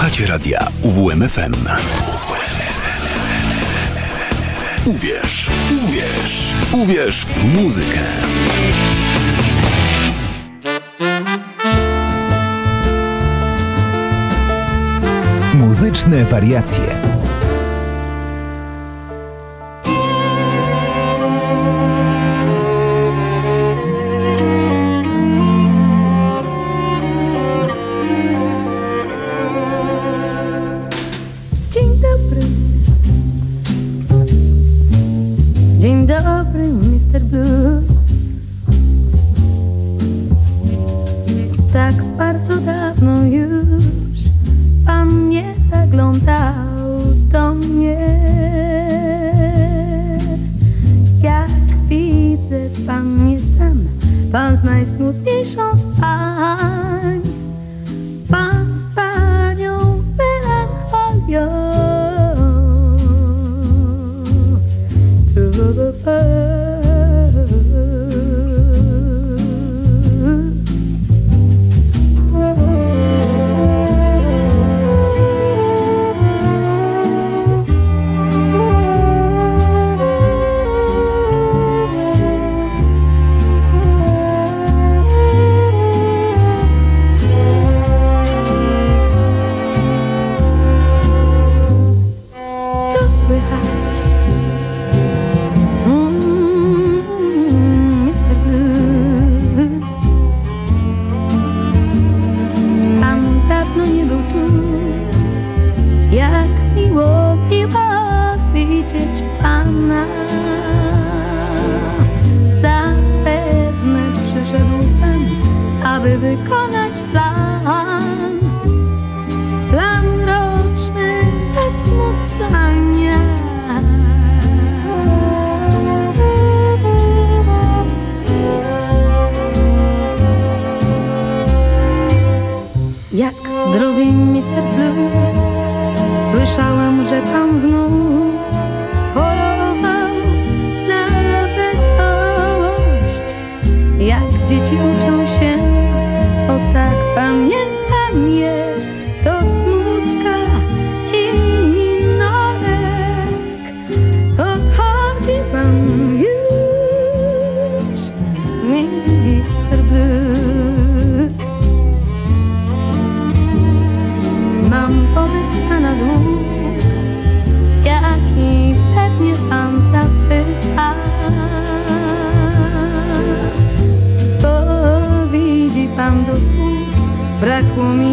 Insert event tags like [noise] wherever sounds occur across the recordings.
Słuchacie radia UWMFM. Uwierz, uwierz, uwierz w muzykę. Muzyczne wariacje. comigo.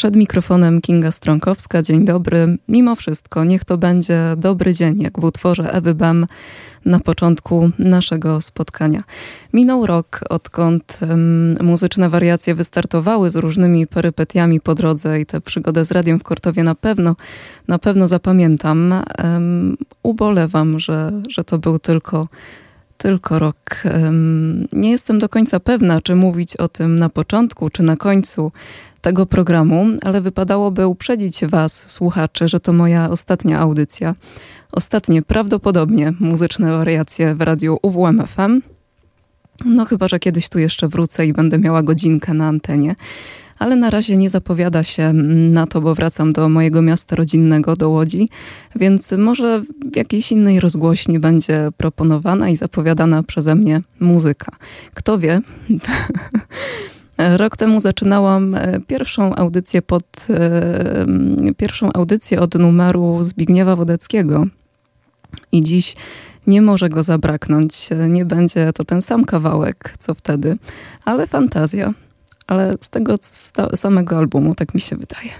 Przed mikrofonem Kinga Stronkowska. Dzień dobry. Mimo wszystko, niech to będzie dobry dzień, jak w utworze Ewy Bem na początku naszego spotkania. Minął rok, odkąd um, muzyczne wariacje wystartowały z różnymi perypetiami po drodze i tę przygodę z radiem w Kortowie na pewno, na pewno zapamiętam. Um, ubolewam, że, że to był tylko tylko rok. Nie jestem do końca pewna, czy mówić o tym na początku, czy na końcu tego programu, ale wypadałoby uprzedzić Was, słuchacze, że to moja ostatnia audycja. Ostatnie prawdopodobnie muzyczne wariacje w radiu UWMFM. No chyba, że kiedyś tu jeszcze wrócę i będę miała godzinkę na antenie. Ale na razie nie zapowiada się na to, bo wracam do mojego miasta rodzinnego, do Łodzi, więc może w jakiejś innej rozgłośni będzie proponowana i zapowiadana przeze mnie muzyka. Kto wie? [laughs] Rok temu zaczynałam e, pierwszą audycję pod e, pierwszą audycję od numeru Zbigniewa Wodeckiego. I dziś nie może go zabraknąć. Nie będzie to ten sam kawałek, co wtedy, ale fantazja. Ale z tego samego albumu, tak mi się wydaje.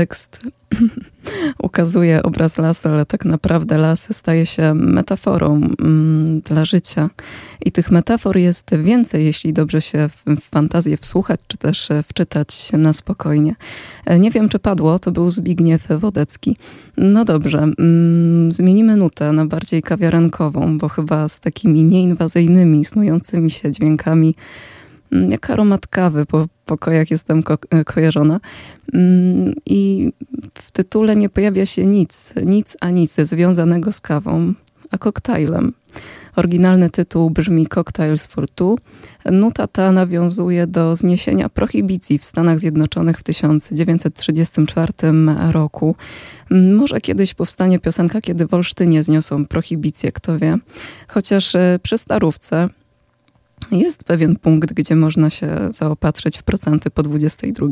Tekst [clears throat] ukazuje obraz lasu, ale tak naprawdę las staje się metaforą mm, dla życia. I tych metafor jest więcej, jeśli dobrze się w, w fantazję wsłuchać, czy też e, wczytać na spokojnie. E, nie wiem, czy padło, to był Zbigniew Wodecki. No dobrze, mm, zmienimy nutę na bardziej kawiarenkową, bo chyba z takimi nieinwazyjnymi, snującymi się dźwiękami Mm, jak aromat kawy pokojach jestem ko e, kojarzona. Mm, I w tytule nie pojawia się nic, nic a nic związanego z kawą, a koktajlem. Oryginalny tytuł brzmi Cocktails for Two. Nuta ta nawiązuje do zniesienia prohibicji w Stanach Zjednoczonych w 1934 roku. Mm, może kiedyś powstanie piosenka, kiedy w Olsztynie zniosą prohibicję, kto wie. Chociaż e, przy Starówce jest pewien punkt, gdzie można się zaopatrzyć w procenty po 22.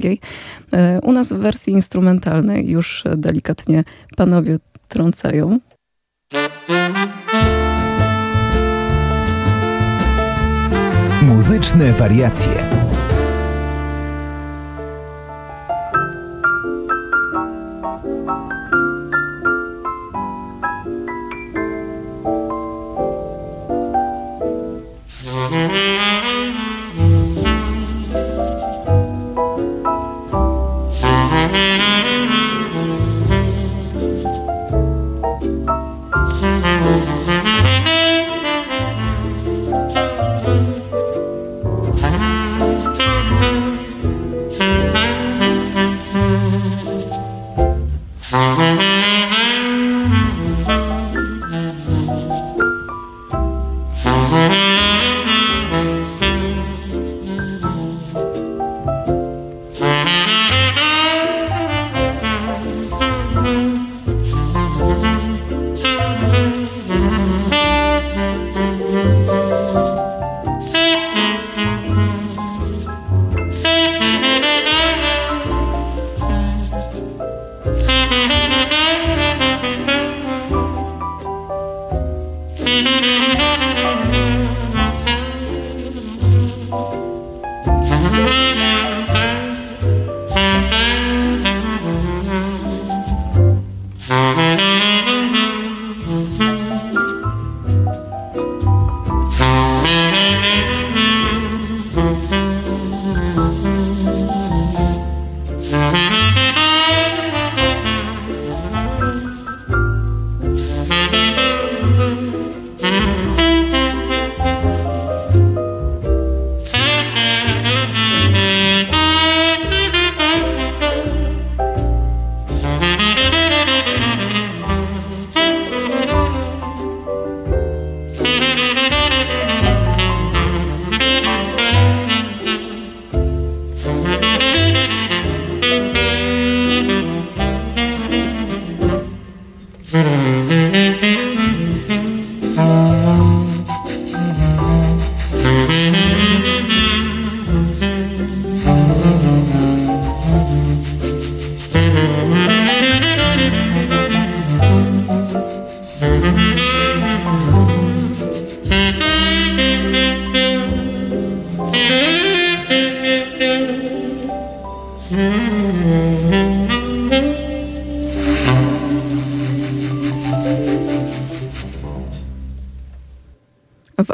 E, u nas w wersji instrumentalnej już delikatnie panowie trącają. Muzyczne wariacje. Música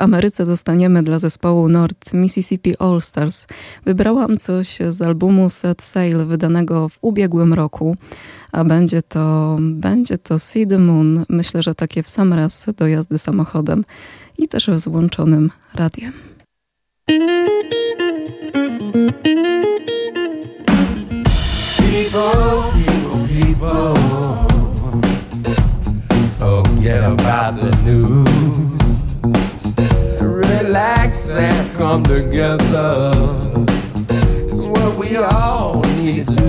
Ameryce zostaniemy dla zespołu Nord Mississippi All Stars. Wybrałam coś z albumu Set Sail wydanego w ubiegłym roku, a będzie to, będzie to See the Moon, myślę, że takie w sam raz do jazdy samochodem i też z włączonym radiem. People, people, people, forget about the news. come together is what we all need to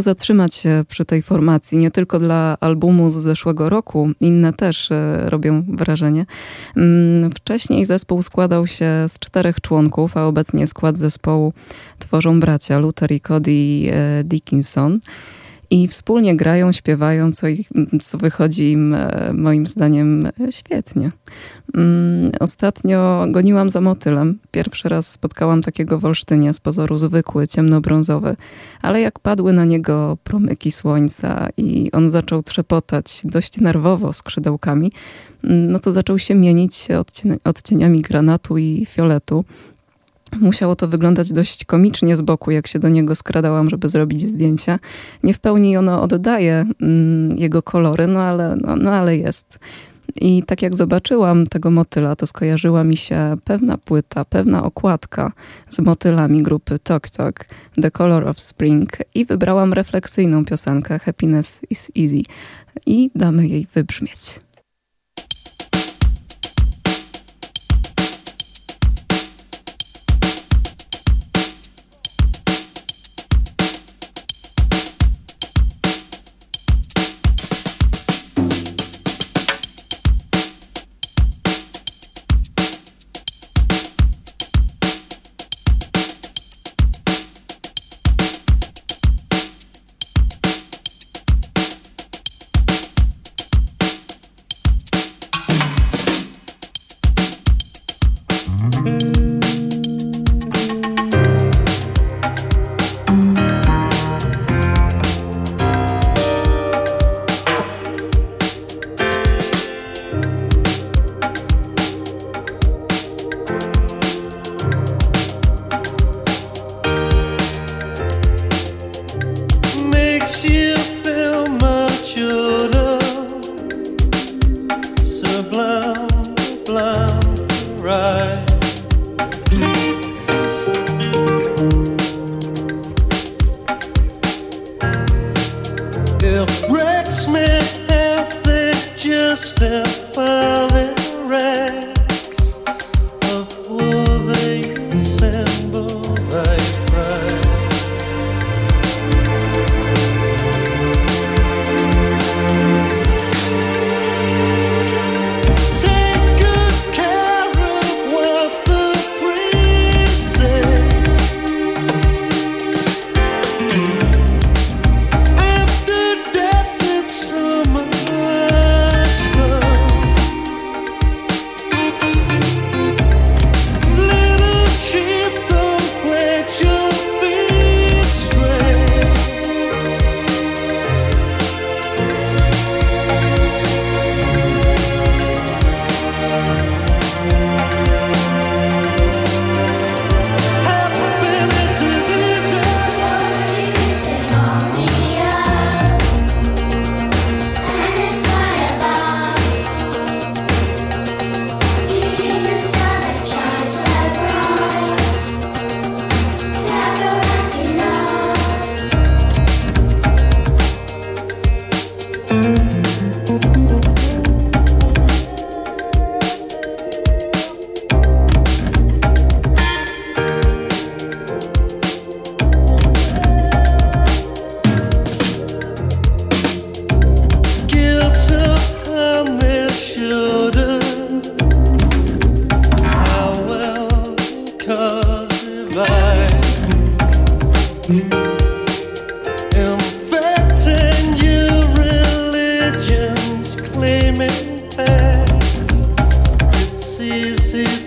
Warto zatrzymać się przy tej formacji, nie tylko dla albumu z zeszłego roku, inne też e, robią wrażenie. Mm, wcześniej zespół składał się z czterech członków, a obecnie skład zespołu tworzą bracia Luther i Cody e, Dickinson i wspólnie grają, śpiewają, co, ich, co wychodzi im e, moim zdaniem e, świetnie. Mm, ostatnio goniłam za motylem. Pierwszy raz spotkałam takiego w Olsztynie, z pozoru zwykły, ciemnobrązowy, ale jak padły na niego promyki słońca i on zaczął trzepotać dość nerwowo skrzydełkami, mm, no to zaczął się mienić odcieniami granatu i fioletu. Musiało to wyglądać dość komicznie z boku, jak się do niego skradałam, żeby zrobić zdjęcia. Nie w pełni ono oddaje mm, jego kolory, no ale, no, no ale jest. I tak jak zobaczyłam tego motyla, to skojarzyła mi się pewna płyta, pewna okładka z motylami grupy Tok Tok, The Color of Spring i wybrałam refleksyjną piosenkę Happiness is Easy i damy jej wybrzmieć.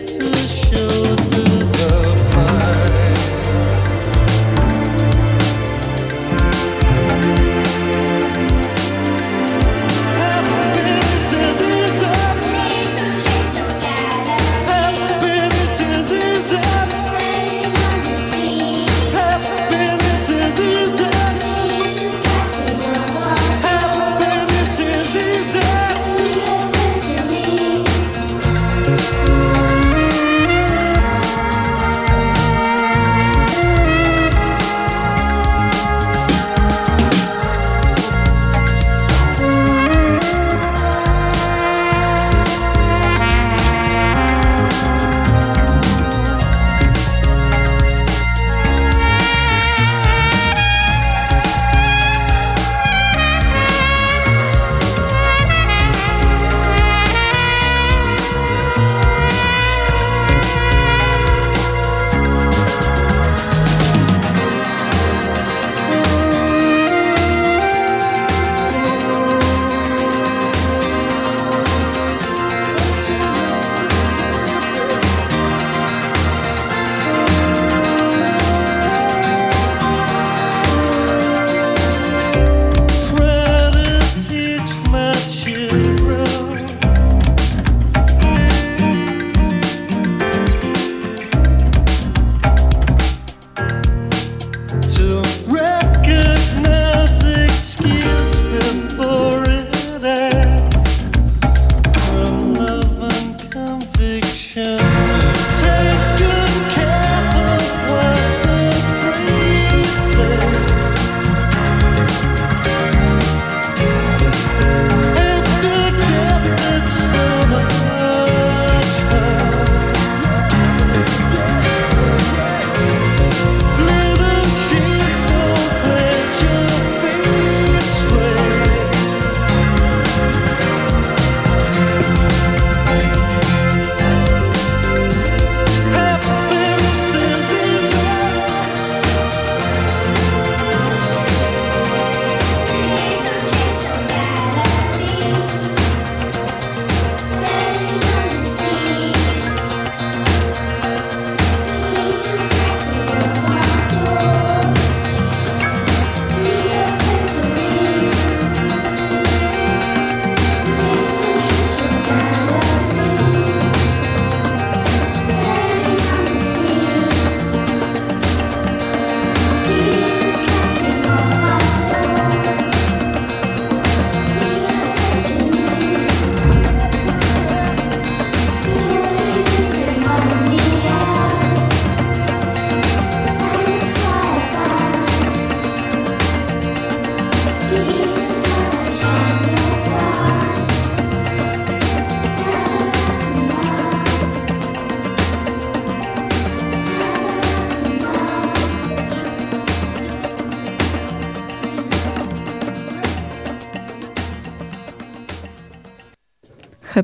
to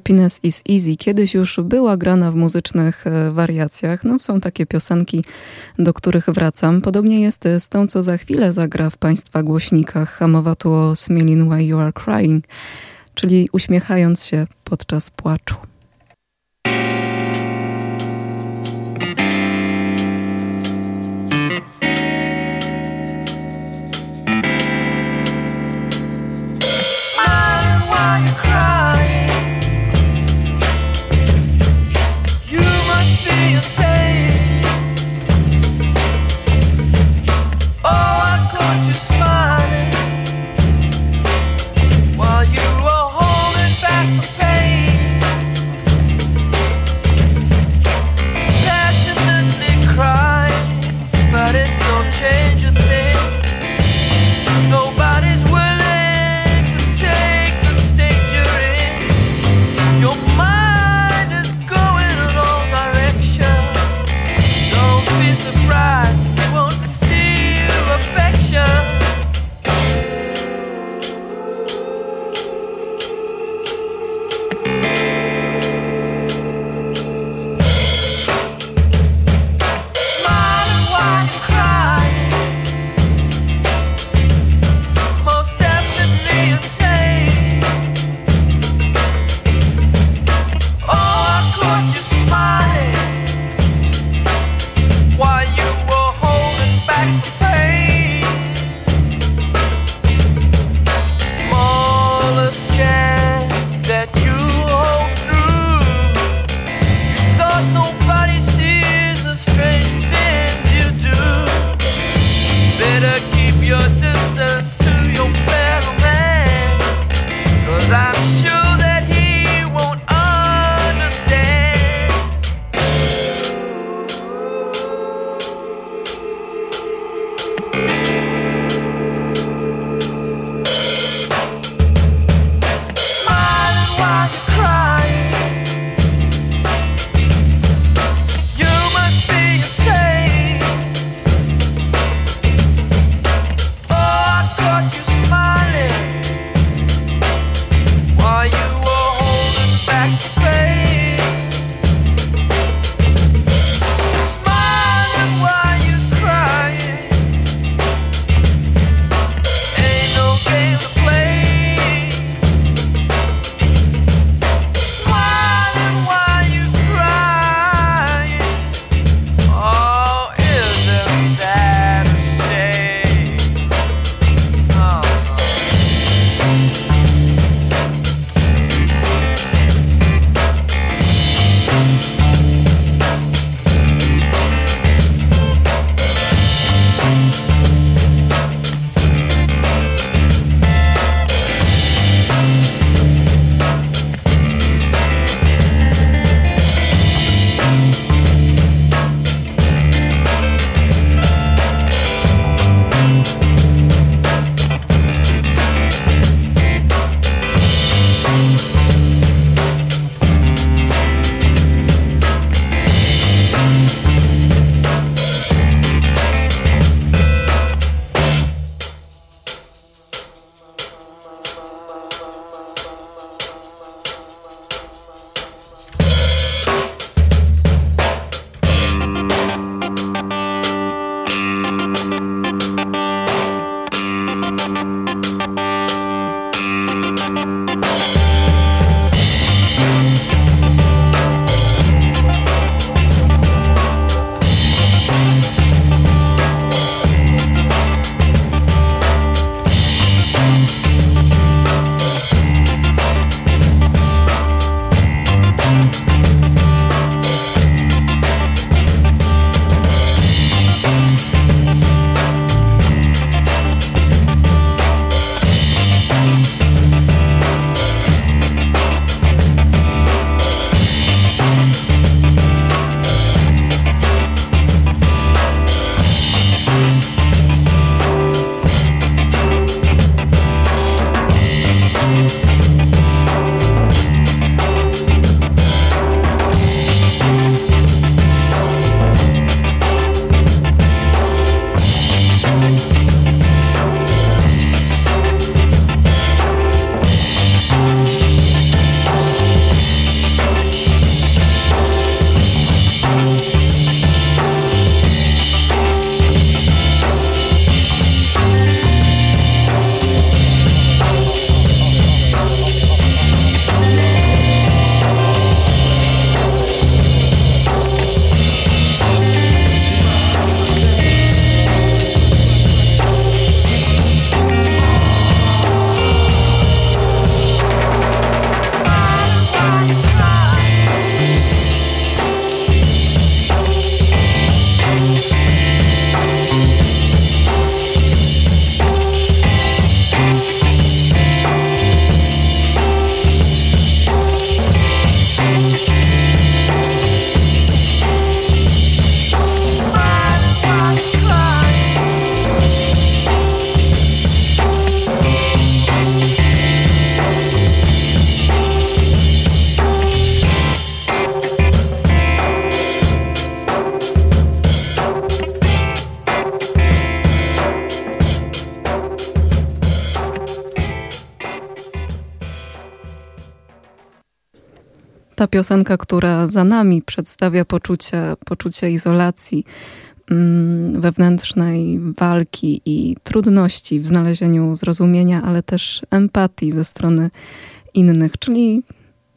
Happiness is Easy kiedyś już była grana w muzycznych e, wariacjach. No, są takie piosenki, do których wracam. Podobnie jest z tą, co za chwilę zagra w Państwa głośnikach. A mowa tu o Smiling Why You Are Crying, czyli uśmiechając się podczas płaczu. Piosenka, która za nami przedstawia poczucie, poczucie izolacji, mm, wewnętrznej walki i trudności w znalezieniu zrozumienia, ale też empatii ze strony innych, czyli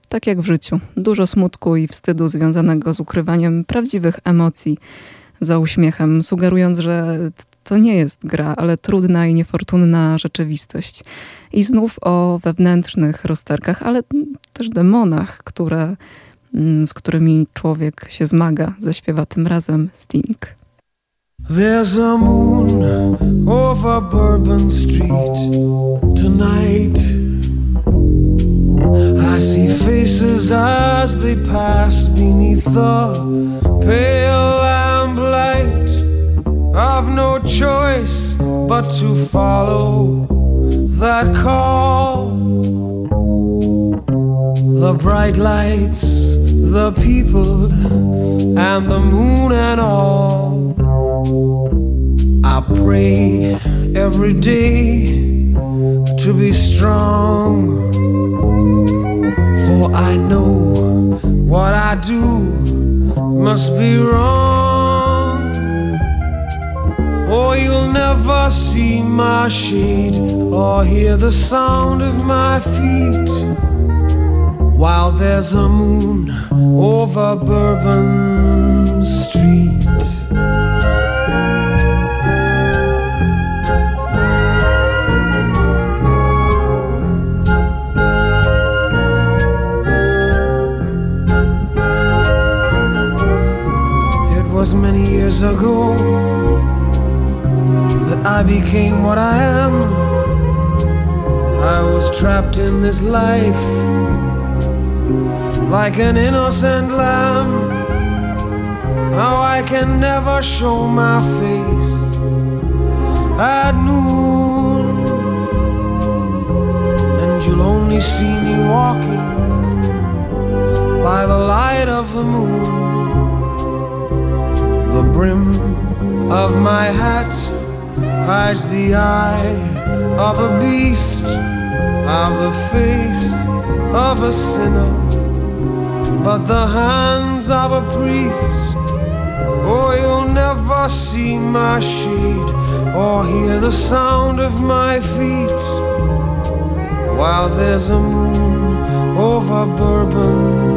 tak jak w życiu, dużo smutku i wstydu związanego z ukrywaniem prawdziwych emocji za uśmiechem, sugerując, że to nie jest gra, ale trudna i niefortunna rzeczywistość. I znów o wewnętrznych rozterkach, ale też demonach, które, mm, z którymi człowiek się zmaga, zaśpiewa tym razem Sting. There's a moon over Bourbon Street tonight. I see faces as they pass beneath the pale. I've no choice but to follow that call. The bright lights, the people, and the moon and all. I pray every day to be strong. For I know what I do must be wrong. Or you'll never see my shade or hear the sound of my feet while there's a moon over Bourbon Street. It was many years ago I became what I am. I was trapped in this life like an innocent lamb. How I can never show my face at noon, and you'll only see me walking by the light of the moon. The brim of my hat hides the eye of a beast, of the face of a sinner but the hands of a priest. Oh, you'll never see my shade or hear the sound of my feet while there's a moon over Bourbon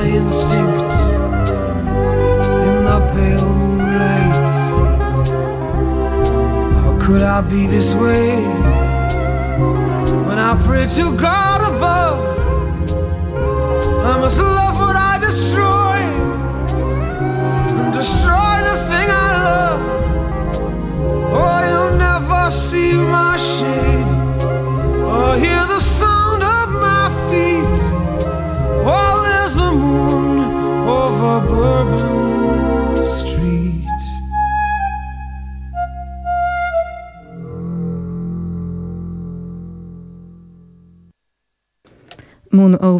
my instinct in the pale moonlight. How could I be this way? When I pray to God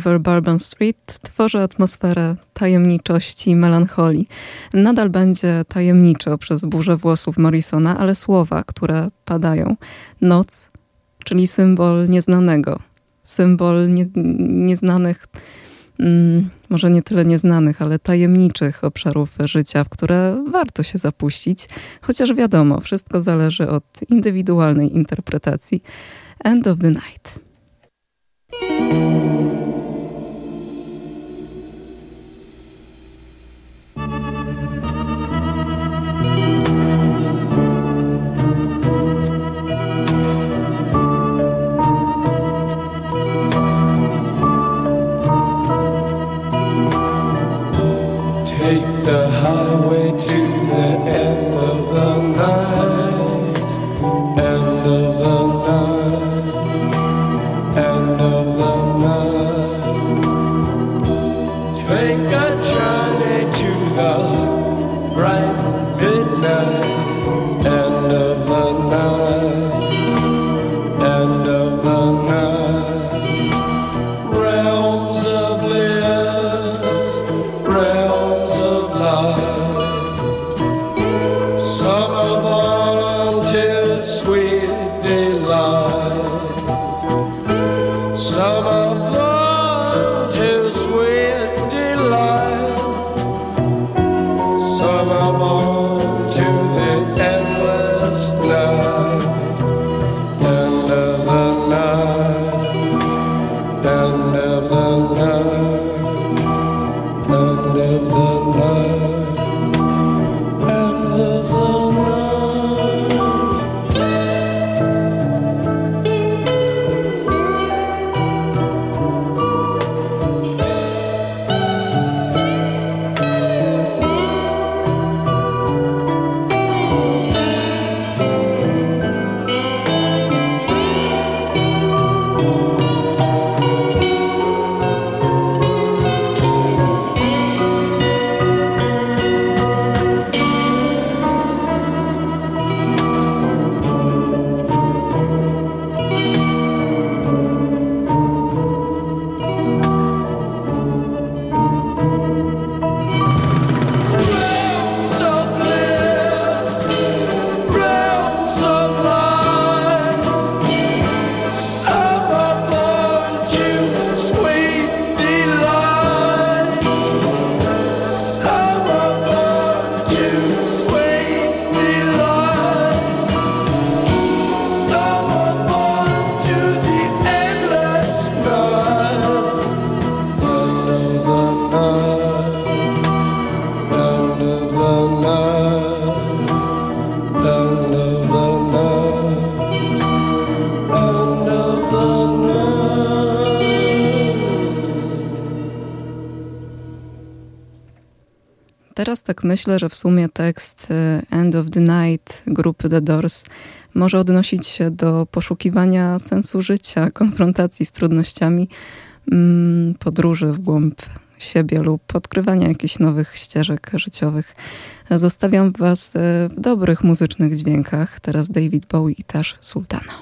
Over Bourbon Street tworzy atmosferę tajemniczości i melancholii. Nadal będzie tajemniczo przez burzę włosów Morrisona, ale słowa, które padają. Noc, czyli symbol nieznanego, symbol nie, nieznanych, mm, może nie tyle nieznanych, ale tajemniczych obszarów życia, w które warto się zapuścić, chociaż wiadomo, wszystko zależy od indywidualnej interpretacji. End of the night. Tak myślę, że w sumie tekst y, End of the Night grupy The Doors może odnosić się do poszukiwania sensu życia, [laughs] konfrontacji z trudnościami, mm, podróży w głąb siebie lub odkrywania jakichś nowych ścieżek życiowych. Zostawiam Was y, w dobrych muzycznych dźwiękach. Teraz David Bowie i też Sultana.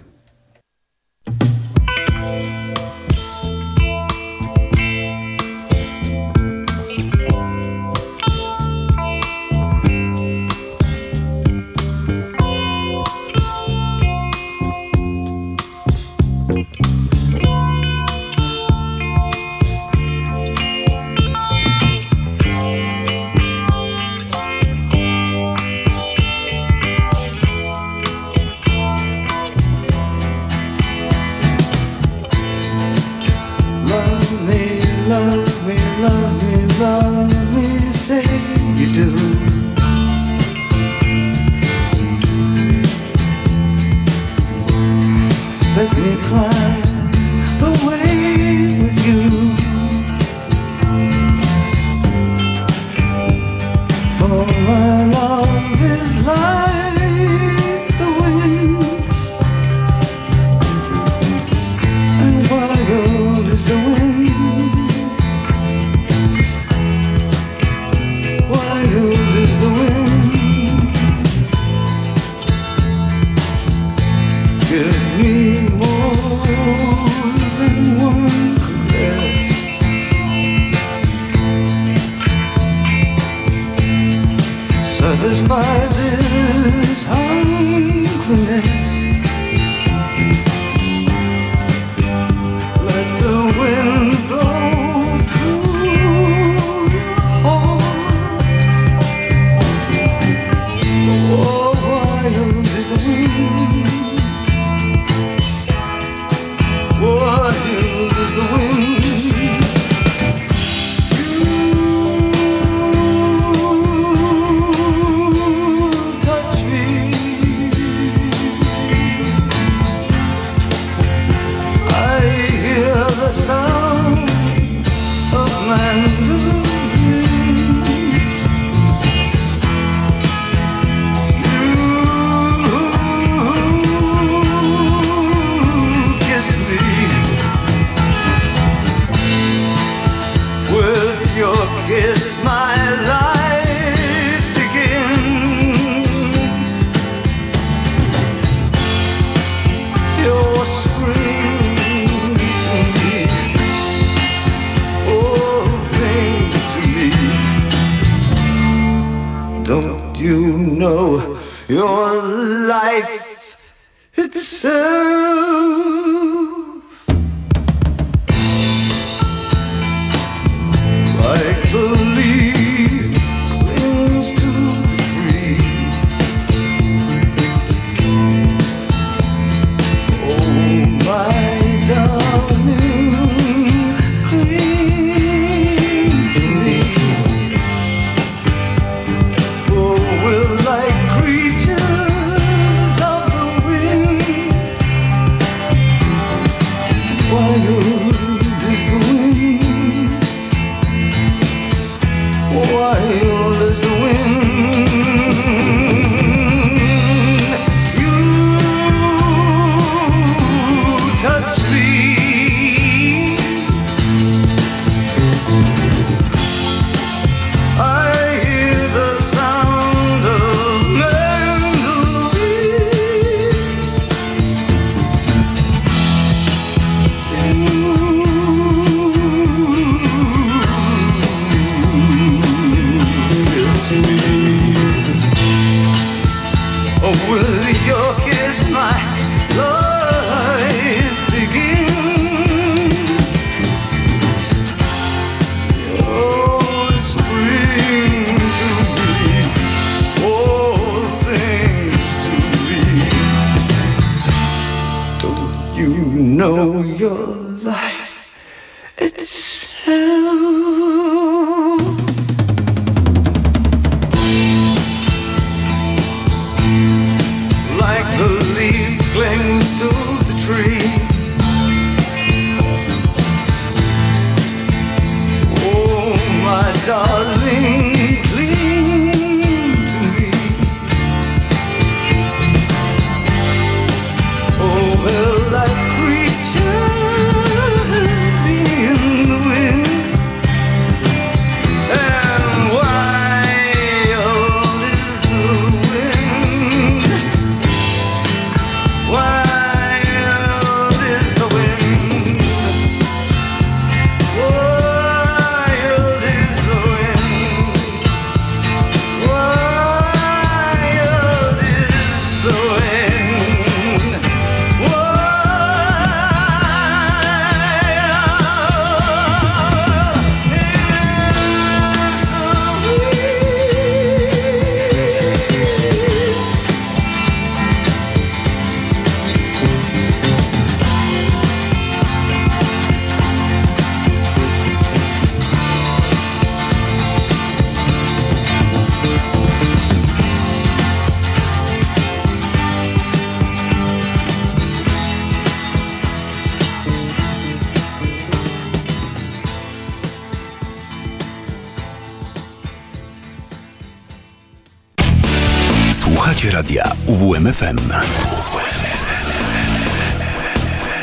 RMFFM.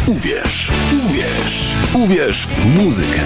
Uwierz, uwierz, uwierz w muzykę.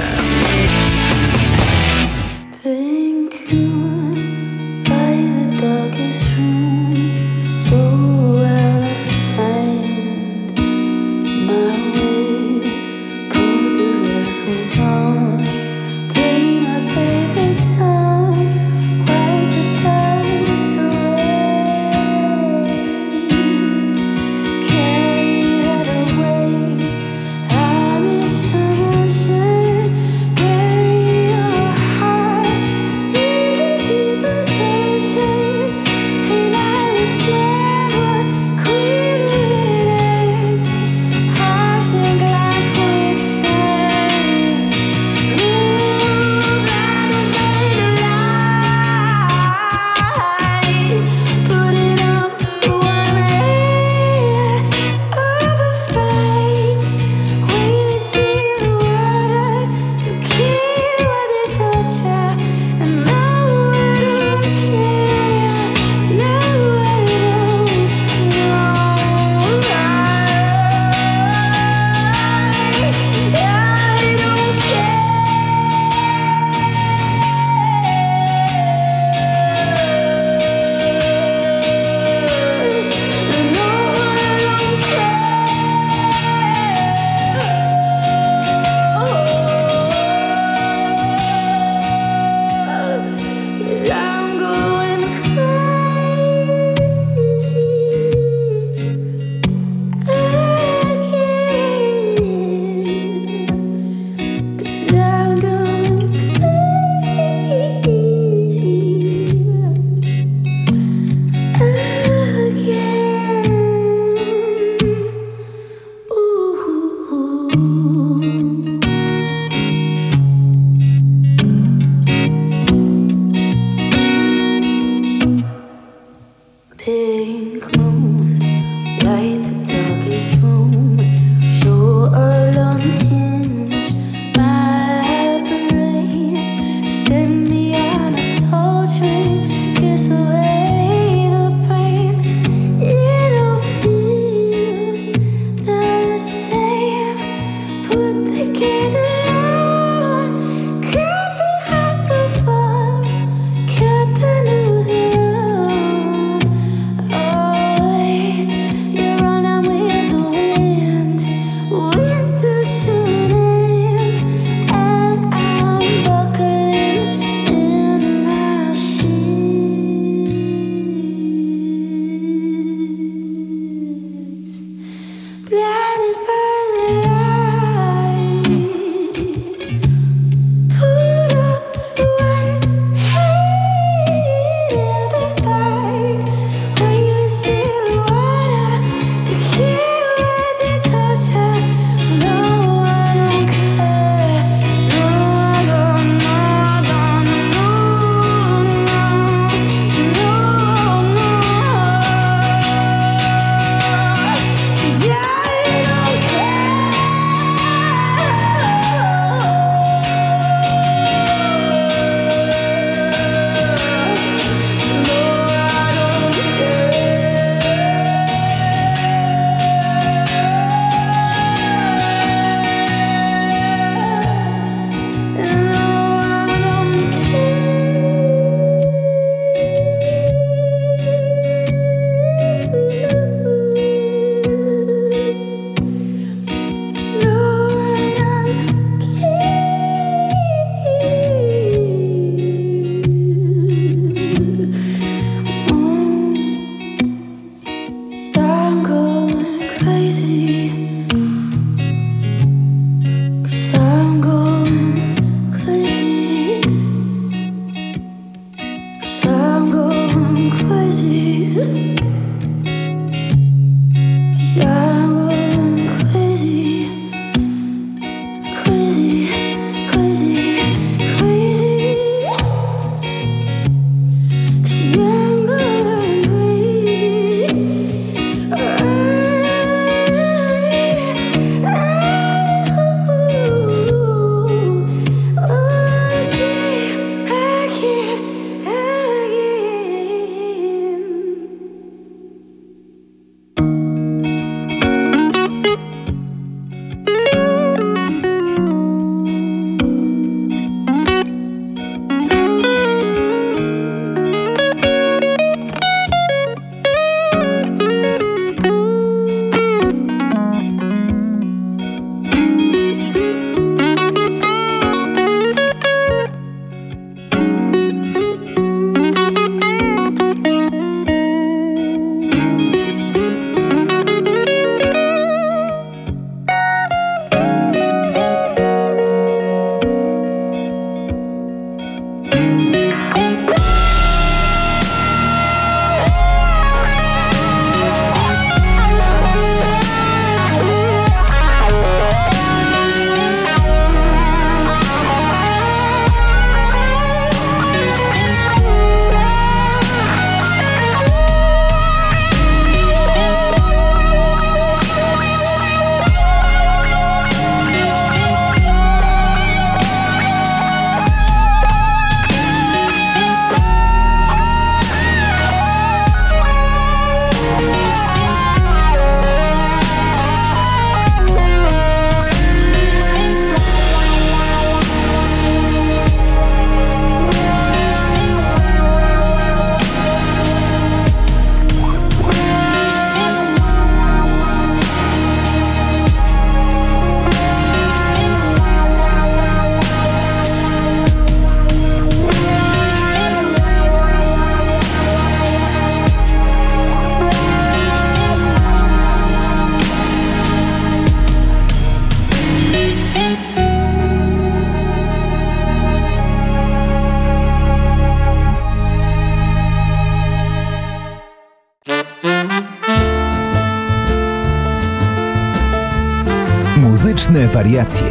Wariacje.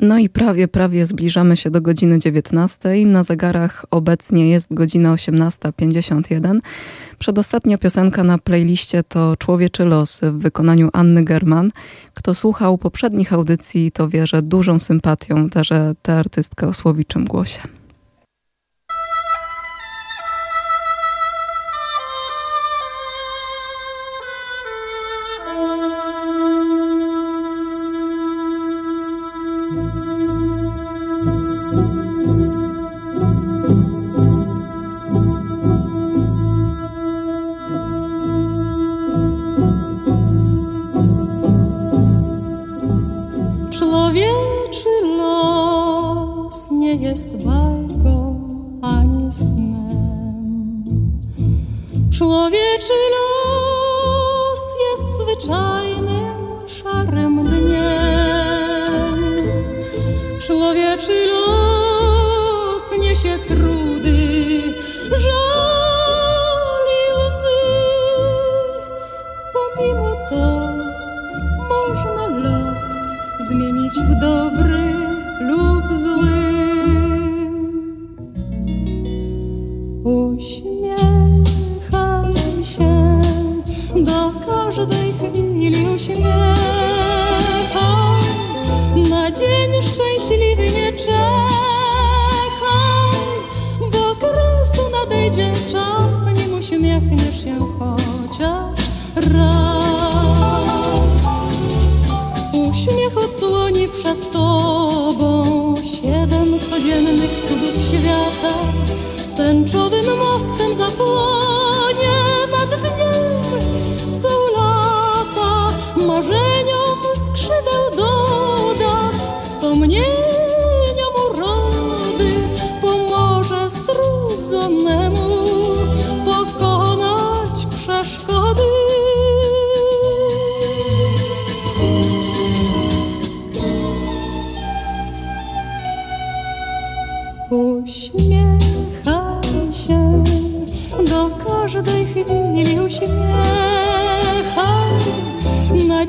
No i prawie, prawie zbliżamy się do godziny 19. Na zegarach obecnie jest godzina 18.51. Przedostatnia piosenka na playliście to Człowieczy Los w wykonaniu Anny German. Kto słuchał poprzednich audycji, to wie, że dużą sympatią darzę tę artystkę o słowiczym głosie.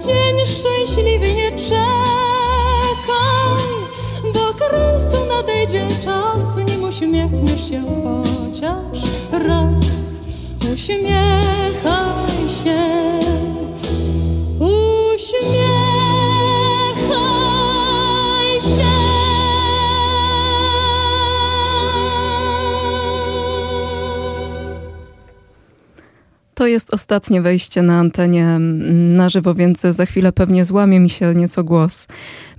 Dzień szczęśliwy nie czekaj, bo kresu nadejdzie czas, nim uśmiechniesz się chociaż raz. Uśmiechaj się, To jest ostatnie wejście na antenie mm, na żywo, więc za chwilę pewnie złamie mi się nieco głos.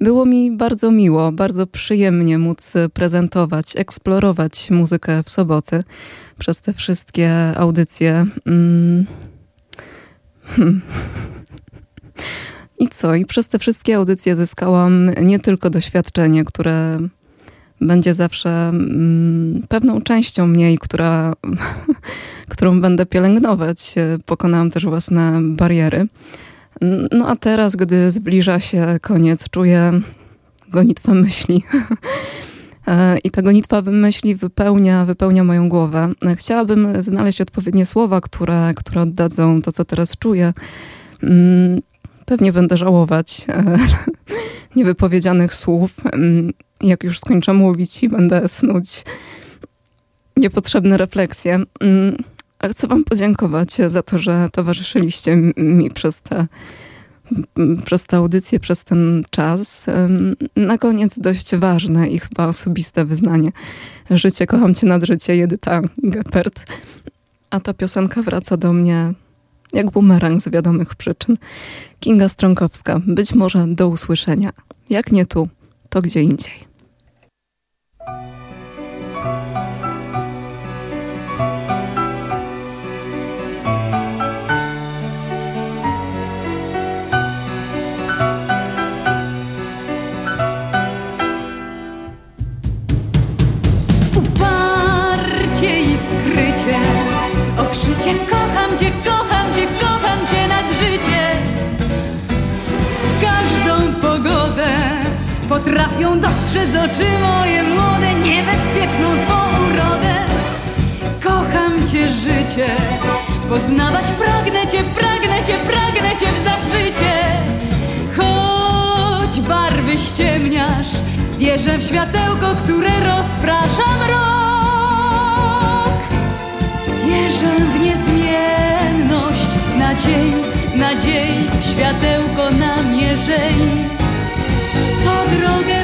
Było mi bardzo miło, bardzo przyjemnie móc prezentować, eksplorować muzykę w soboty przez te wszystkie audycje. Mm. Hmm. I co? I przez te wszystkie audycje zyskałam nie tylko doświadczenie, które będzie zawsze mm, pewną częścią mnie, która, [laughs] którą będę pielęgnować. Pokonałam też własne bariery. No a teraz, gdy zbliża się koniec, czuję gonitwę myśli. [laughs] I ta gonitwa myśli wypełnia, wypełnia moją głowę. Chciałabym znaleźć odpowiednie słowa, które, które oddadzą to, co teraz czuję. Mm, pewnie będę żałować [laughs] niewypowiedzianych słów. Jak już skończę mówić i będę snuć niepotrzebne refleksje. Mm, ale chcę wam podziękować za to, że towarzyszyliście mi przez te przez tę audycję, przez ten czas. Na koniec dość ważne i chyba osobiste wyznanie. Życie, kocham cię nad życie, Edyta Geppert. A ta piosenka wraca do mnie jak bumerang z wiadomych przyczyn. Kinga Strąkowska, być może do usłyszenia. Jak nie tu, to gdzie indziej. Potrafią dostrzec oczy moje młode, niebezpieczną twą urodę. Kocham cię życie, poznawać pragnę cię, pragnę cię, pragnę cię w zachwycie. Choć barwy ściemniasz, wierzę w światełko, które rozprasza mrok. Wierzę w niezmienność nadziei, nadziei, światełko namierzeń, drogę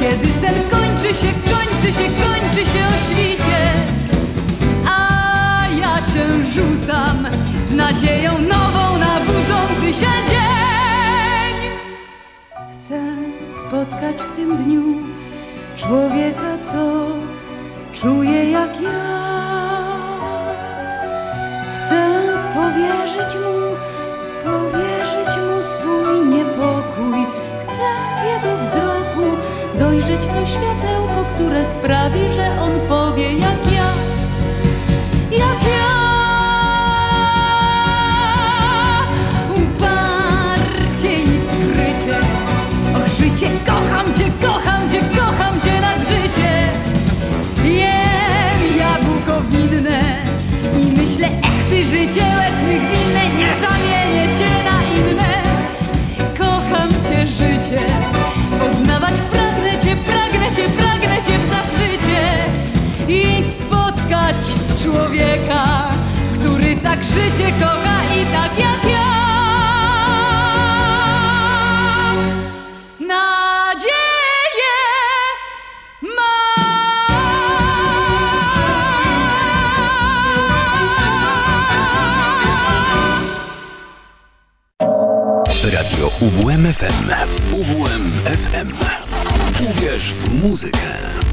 kiedy sen kończy się, kończy się, kończy się o świcie. A ja się rzucam z nadzieją nową na budzący się dzień. Chcę spotkać w tym dniu człowieka, co czuje jak ja. Chcę powierzyć mu, powierzyć mu swój niepokój. Chcę w jego wzroku dojrzeć to światełko, które sprawi, że on powie jak ja, jak ja. Uparcie i skrycie, och życie, kocham cię, kocham cię, kocham cię nad życie. Jem jabłko winne i myślę, ech ty życie łez mych winne, nie zamienię cię na inne. Kocham cię życie, człowieka, który tak życie kocha i tak jak ja. Nadzieję ma. Radio UWMFM. UWMFM. Uwierz w muzykę.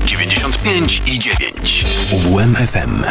95 i 9. UWMFM.